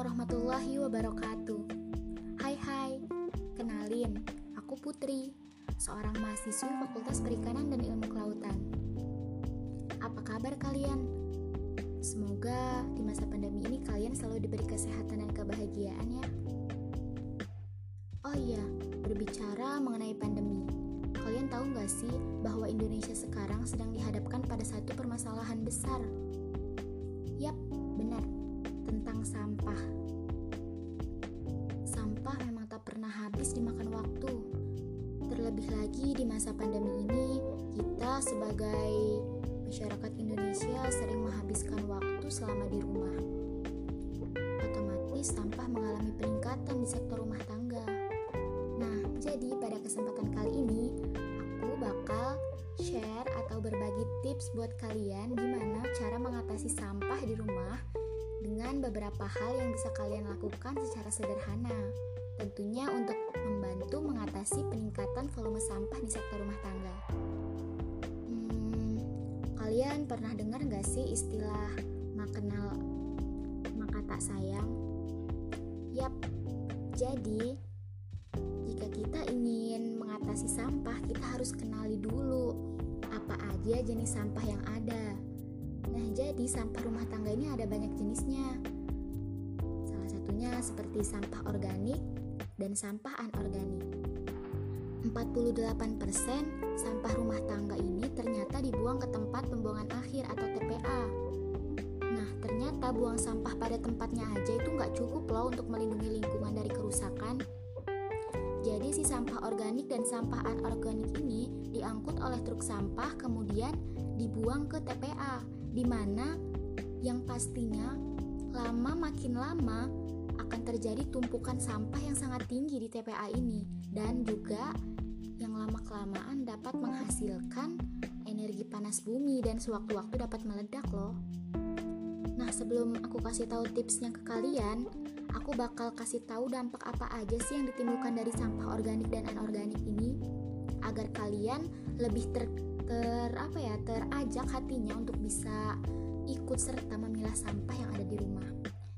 warahmatullahi wabarakatuh. Hai hai, kenalin, aku Putri, seorang mahasiswi Fakultas Perikanan dan Ilmu Kelautan. Apa kabar kalian? Semoga di masa pandemi ini kalian selalu diberi kesehatan dan kebahagiaan ya. Oh iya, berbicara mengenai pandemi, kalian tahu gak sih bahwa Indonesia sekarang sedang dihadapkan pada satu permasalahan besar? Sampah. Sampah memang tak pernah habis dimakan waktu. Terlebih lagi di masa pandemi ini, kita sebagai masyarakat Indonesia sering menghabiskan waktu selama di rumah. Otomatis sampah mengalami peningkatan di sektor rumah tangga. Nah, jadi pada kesempatan kali ini, aku bakal share atau berbagi tips buat kalian gimana cara mengatasi sampah di rumah dengan beberapa hal yang bisa kalian lakukan secara sederhana. Tentunya untuk membantu mengatasi peningkatan volume sampah di sektor rumah tangga. Hmm, kalian pernah dengar gak sih istilah makenal maka tak sayang? Yap, jadi jika kita ingin mengatasi sampah, kita harus kenali dulu apa aja jenis sampah yang ada Nah, jadi sampah rumah tangga ini ada banyak jenisnya. Salah satunya seperti sampah organik dan sampah anorganik. 48% sampah rumah tangga ini ternyata dibuang ke tempat pembuangan akhir atau TPA. Nah, ternyata buang sampah pada tempatnya aja itu nggak cukup loh untuk melindungi lingkungan dari kerusakan. Jadi si sampah organik dan sampah anorganik ini diangkut oleh truk sampah kemudian dibuang ke TPA di mana yang pastinya lama makin lama akan terjadi tumpukan sampah yang sangat tinggi di TPA ini dan juga yang lama-kelamaan dapat menghasilkan energi panas bumi dan sewaktu-waktu dapat meledak loh. Nah, sebelum aku kasih tahu tipsnya ke kalian, aku bakal kasih tahu dampak apa aja sih yang ditimbulkan dari sampah organik dan anorganik ini agar kalian lebih ter ter apa ya terajak hatinya untuk bisa ikut serta memilah sampah yang ada di rumah.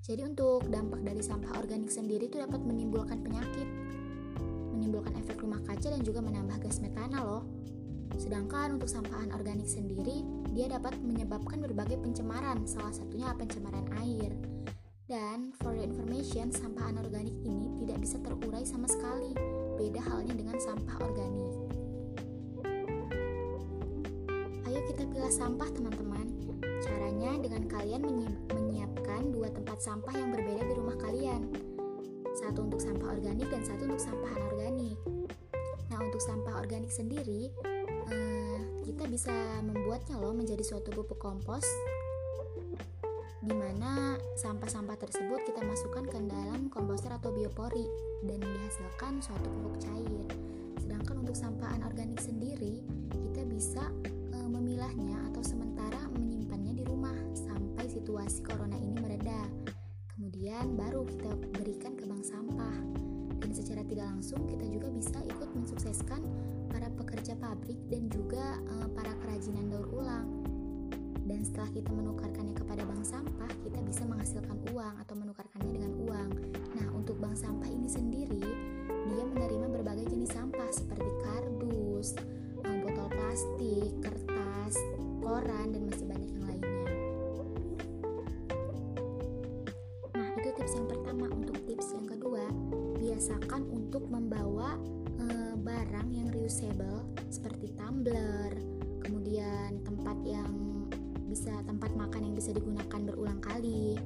Jadi untuk dampak dari sampah organik sendiri itu dapat menimbulkan penyakit, menimbulkan efek rumah kaca dan juga menambah gas metana loh. Sedangkan untuk sampah anorganik sendiri, dia dapat menyebabkan berbagai pencemaran, salah satunya pencemaran air. Dan for the information, sampah anorganik ini tidak bisa terurai sama sekali. Beda halnya dengan sampah organik. Pilah sampah teman-teman. Caranya dengan kalian menyiapkan dua tempat sampah yang berbeda di rumah kalian. Satu untuk sampah organik dan satu untuk sampah anorganik. Nah, untuk sampah organik sendiri, eh, kita bisa membuatnya loh menjadi suatu pupuk kompos di mana sampah-sampah tersebut kita masukkan ke dalam komposter atau biopori dan dihasilkan suatu pupuk cair. Sedangkan untuk sampah anorganik sendiri, kita bisa memilahnya atau sementara menyimpannya di rumah sampai situasi corona ini mereda. Kemudian baru kita berikan ke bank sampah. Dan secara tidak langsung kita juga bisa ikut mensukseskan para pekerja pabrik dan juga e, para kerajinan daur ulang. Dan setelah kita menukarkannya kepada bank sampah, kita bisa menghasilkan uang atau menukarkannya dengan uang. Nah, untuk bank sampah ini sendiri, dia menerima berbagai jenis sampah seperti kardus, eh, botol plastik, kertas koran, dan masih banyak yang lainnya. Nah, itu tips yang pertama. Untuk tips yang kedua, biasakan untuk membawa e, barang yang reusable seperti tumbler, kemudian tempat yang bisa tempat makan yang bisa digunakan berulang kali.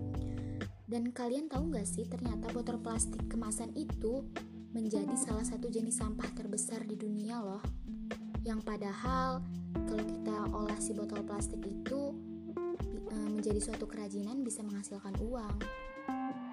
Dan kalian tahu nggak sih ternyata botol plastik kemasan itu menjadi salah satu jenis sampah terbesar di dunia loh. Yang padahal kalau kita olah si botol plastik itu e, menjadi suatu kerajinan bisa menghasilkan uang.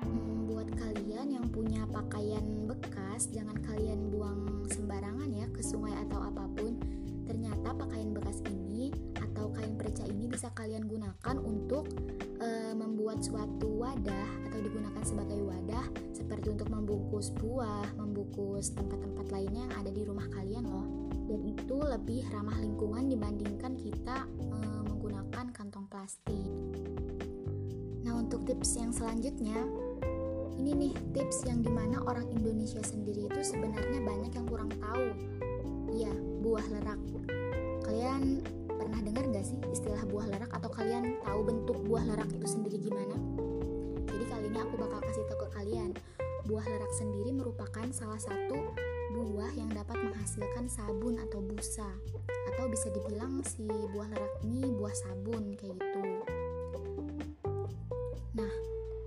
Hmm, buat kalian yang punya pakaian bekas, jangan kalian buang sembarangan ya ke sungai atau apa pun. Ternyata pakaian bekas ini atau kain perca ini bisa kalian gunakan untuk e, membuat suatu wadah atau digunakan sebagai wadah seperti untuk membungkus buah, membungkus tempat-tempat lainnya yang ada di rumah kalian loh dan itu lebih ramah lingkungan dibandingkan kita e, menggunakan kantong plastik. Nah, untuk tips yang selanjutnya, ini nih tips yang di mana orang Indonesia sendiri itu sebenarnya banyak yang kurang tahu. Iya, buah lerak. Kalian pernah dengar gak sih istilah buah lerak atau kalian tahu bentuk buah lerak itu sendiri gimana? Jadi kali ini aku bakal kasih tahu ke kalian. Buah lerak sendiri merupakan salah satu menghasilkan sabun atau busa atau bisa dibilang si buah lerak ini buah sabun kayak gitu. Nah,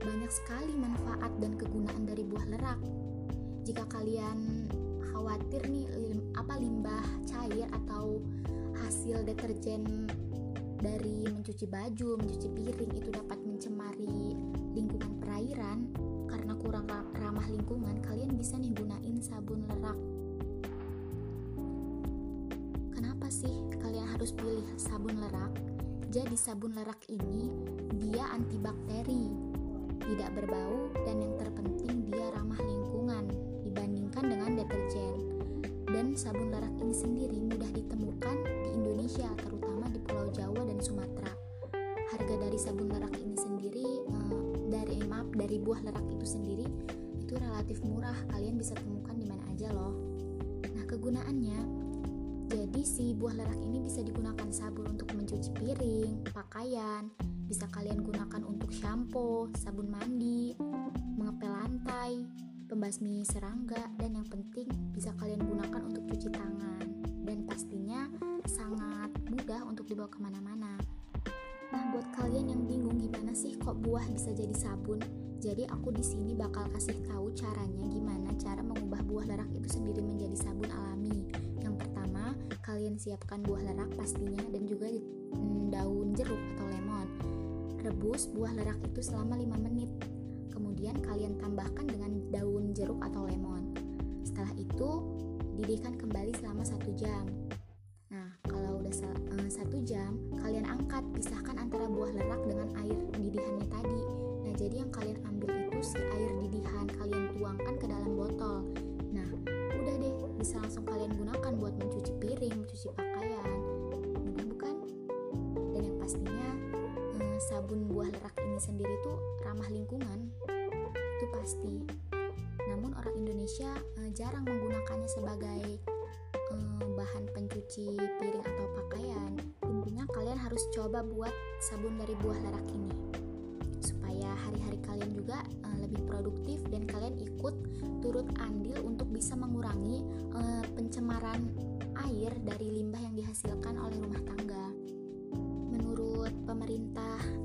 banyak sekali manfaat dan kegunaan dari buah lerak. Jika kalian khawatir nih lim, apa limbah cair atau hasil deterjen dari mencuci baju, mencuci piring itu dapat mencemari lingkungan perairan karena kurang ramah lingkungan, kalian bisa nih gunain sabun lerak. Kenapa sih kalian harus pilih sabun lerak? Jadi sabun lerak ini dia antibakteri, tidak berbau dan yang terpenting dia ramah lingkungan dibandingkan dengan deterjen. Dan sabun lerak ini sendiri mudah ditemukan di Indonesia, terutama di Pulau Jawa dan Sumatera. Harga dari sabun lerak ini sendiri eh, dari maaf dari buah lerak itu sendiri itu relatif murah. Jadi si buah lerak ini bisa digunakan sabun untuk mencuci piring, pakaian, bisa kalian gunakan untuk shampoo, sabun mandi, mengepel lantai, pembasmi serangga, dan yang penting bisa kalian gunakan untuk cuci tangan. Dan pastinya sangat mudah untuk dibawa ke mana-mana. Nah, buat kalian yang bingung gimana sih kok buah bisa jadi sabun, jadi aku di sini bakal kasih tahu caranya gimana cara mengubah buah lerak itu sendiri menjadi sabun alami. Kalian siapkan buah lerak pastinya dan juga mm, daun jeruk atau lemon. Rebus buah lerak itu selama 5 menit. Kemudian kalian tambahkan dengan daun jeruk atau lemon. Setelah itu, didihkan kembali selama satu jam. Nah, kalau udah uh, satu jam, kalian angkat, pisahkan antara buah lerak sabun buah lerak ini sendiri tuh ramah lingkungan itu pasti. Namun orang Indonesia uh, jarang menggunakannya sebagai uh, bahan pencuci piring atau pakaian. Intinya kalian harus coba buat sabun dari buah lerak ini supaya hari-hari kalian juga uh, lebih produktif dan kalian ikut turut andil untuk bisa mengurangi uh, pencemaran air dari limbah yang dihasilkan oleh rumah tangga. Menurut pemerintah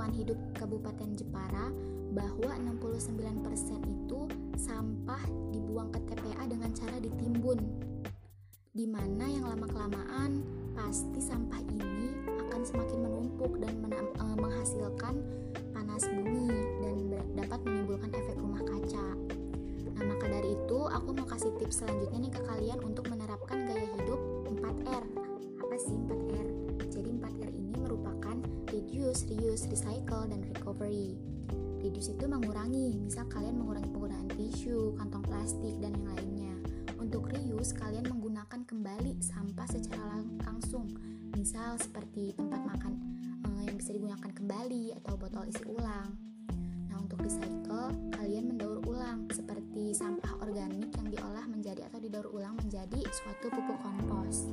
Lingkungan Hidup Kabupaten Jepara bahwa 69% itu sampah dibuang ke TPA dengan cara ditimbun. Di mana yang lama-kelamaan pasti sampah ini akan semakin menumpuk dan uh, menghasilkan panas bumi dan dapat menimbulkan efek rumah kaca. Nah, maka dari itu aku mau kasih tips selanjutnya nih reduce, reuse, recycle, dan recovery. Reduce itu mengurangi, misal kalian mengurangi penggunaan tisu, kantong plastik, dan yang lainnya. Untuk reuse, kalian menggunakan kembali sampah secara lang langsung, misal seperti tempat makan uh, yang bisa digunakan kembali atau botol isi ulang. Nah, untuk recycle, kalian mendaur ulang seperti sampah organik yang diolah menjadi atau didaur ulang menjadi suatu pupuk kompos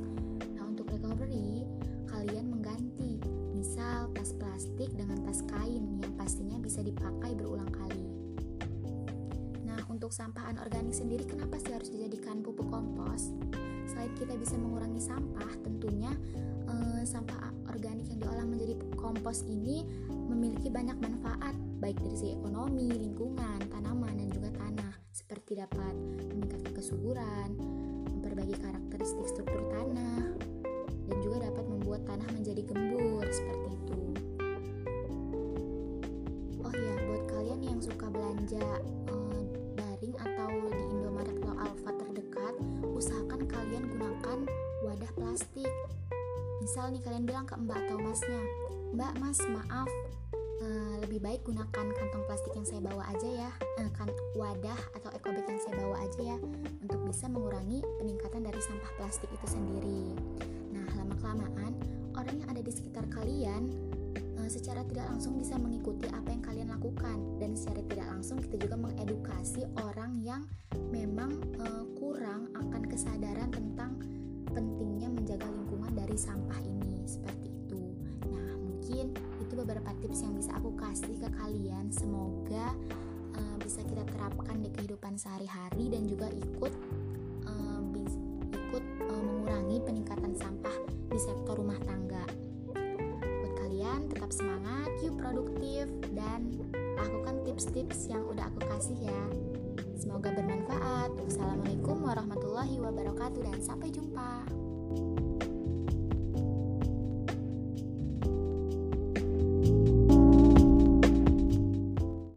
recovery, kalian mengganti, tas plastik dengan tas kain yang pastinya bisa dipakai berulang kali. Nah, untuk sampah anorganik sendiri kenapa sih harus dijadikan pupuk kompos? Selain kita bisa mengurangi sampah, tentunya eh, sampah organik yang diolah menjadi kompos ini memiliki banyak manfaat, baik dari segi ekonomi, lingkungan, tanaman, dan juga tanah, seperti dapat meningkatkan kesuburan, memperbaiki karakteristik struktur tanah, dan juga dapat membuat tanah menjadi gembur seperti belanja eh, daring atau di Indomaret atau Alfa terdekat, usahakan kalian gunakan wadah plastik. Misal nih kalian bilang ke Mbak atau Masnya, Mbak, Mas, maaf, Uh, lebih baik gunakan kantong plastik yang saya bawa aja ya uh, kan wadah atau ekobag yang saya bawa aja ya untuk bisa mengurangi peningkatan dari sampah plastik itu sendiri lama-kelamaan orang yang ada di sekitar kalian secara tidak langsung bisa mengikuti apa yang kalian lakukan dan secara tidak langsung kita juga mengedukasi orang yang memang uh, kurang akan kesadaran tentang pentingnya menjaga lingkungan dari sampah ini seperti itu. Nah, mungkin itu beberapa tips yang bisa aku kasih ke kalian. Semoga uh, bisa kita terapkan di kehidupan sehari-hari dan juga ikut uh, ikut uh, mengurangi peningkatan sampah tetap semangat, yuk produktif dan lakukan tips-tips yang udah aku kasih ya. Semoga bermanfaat. Wassalamualaikum warahmatullahi wabarakatuh dan sampai jumpa.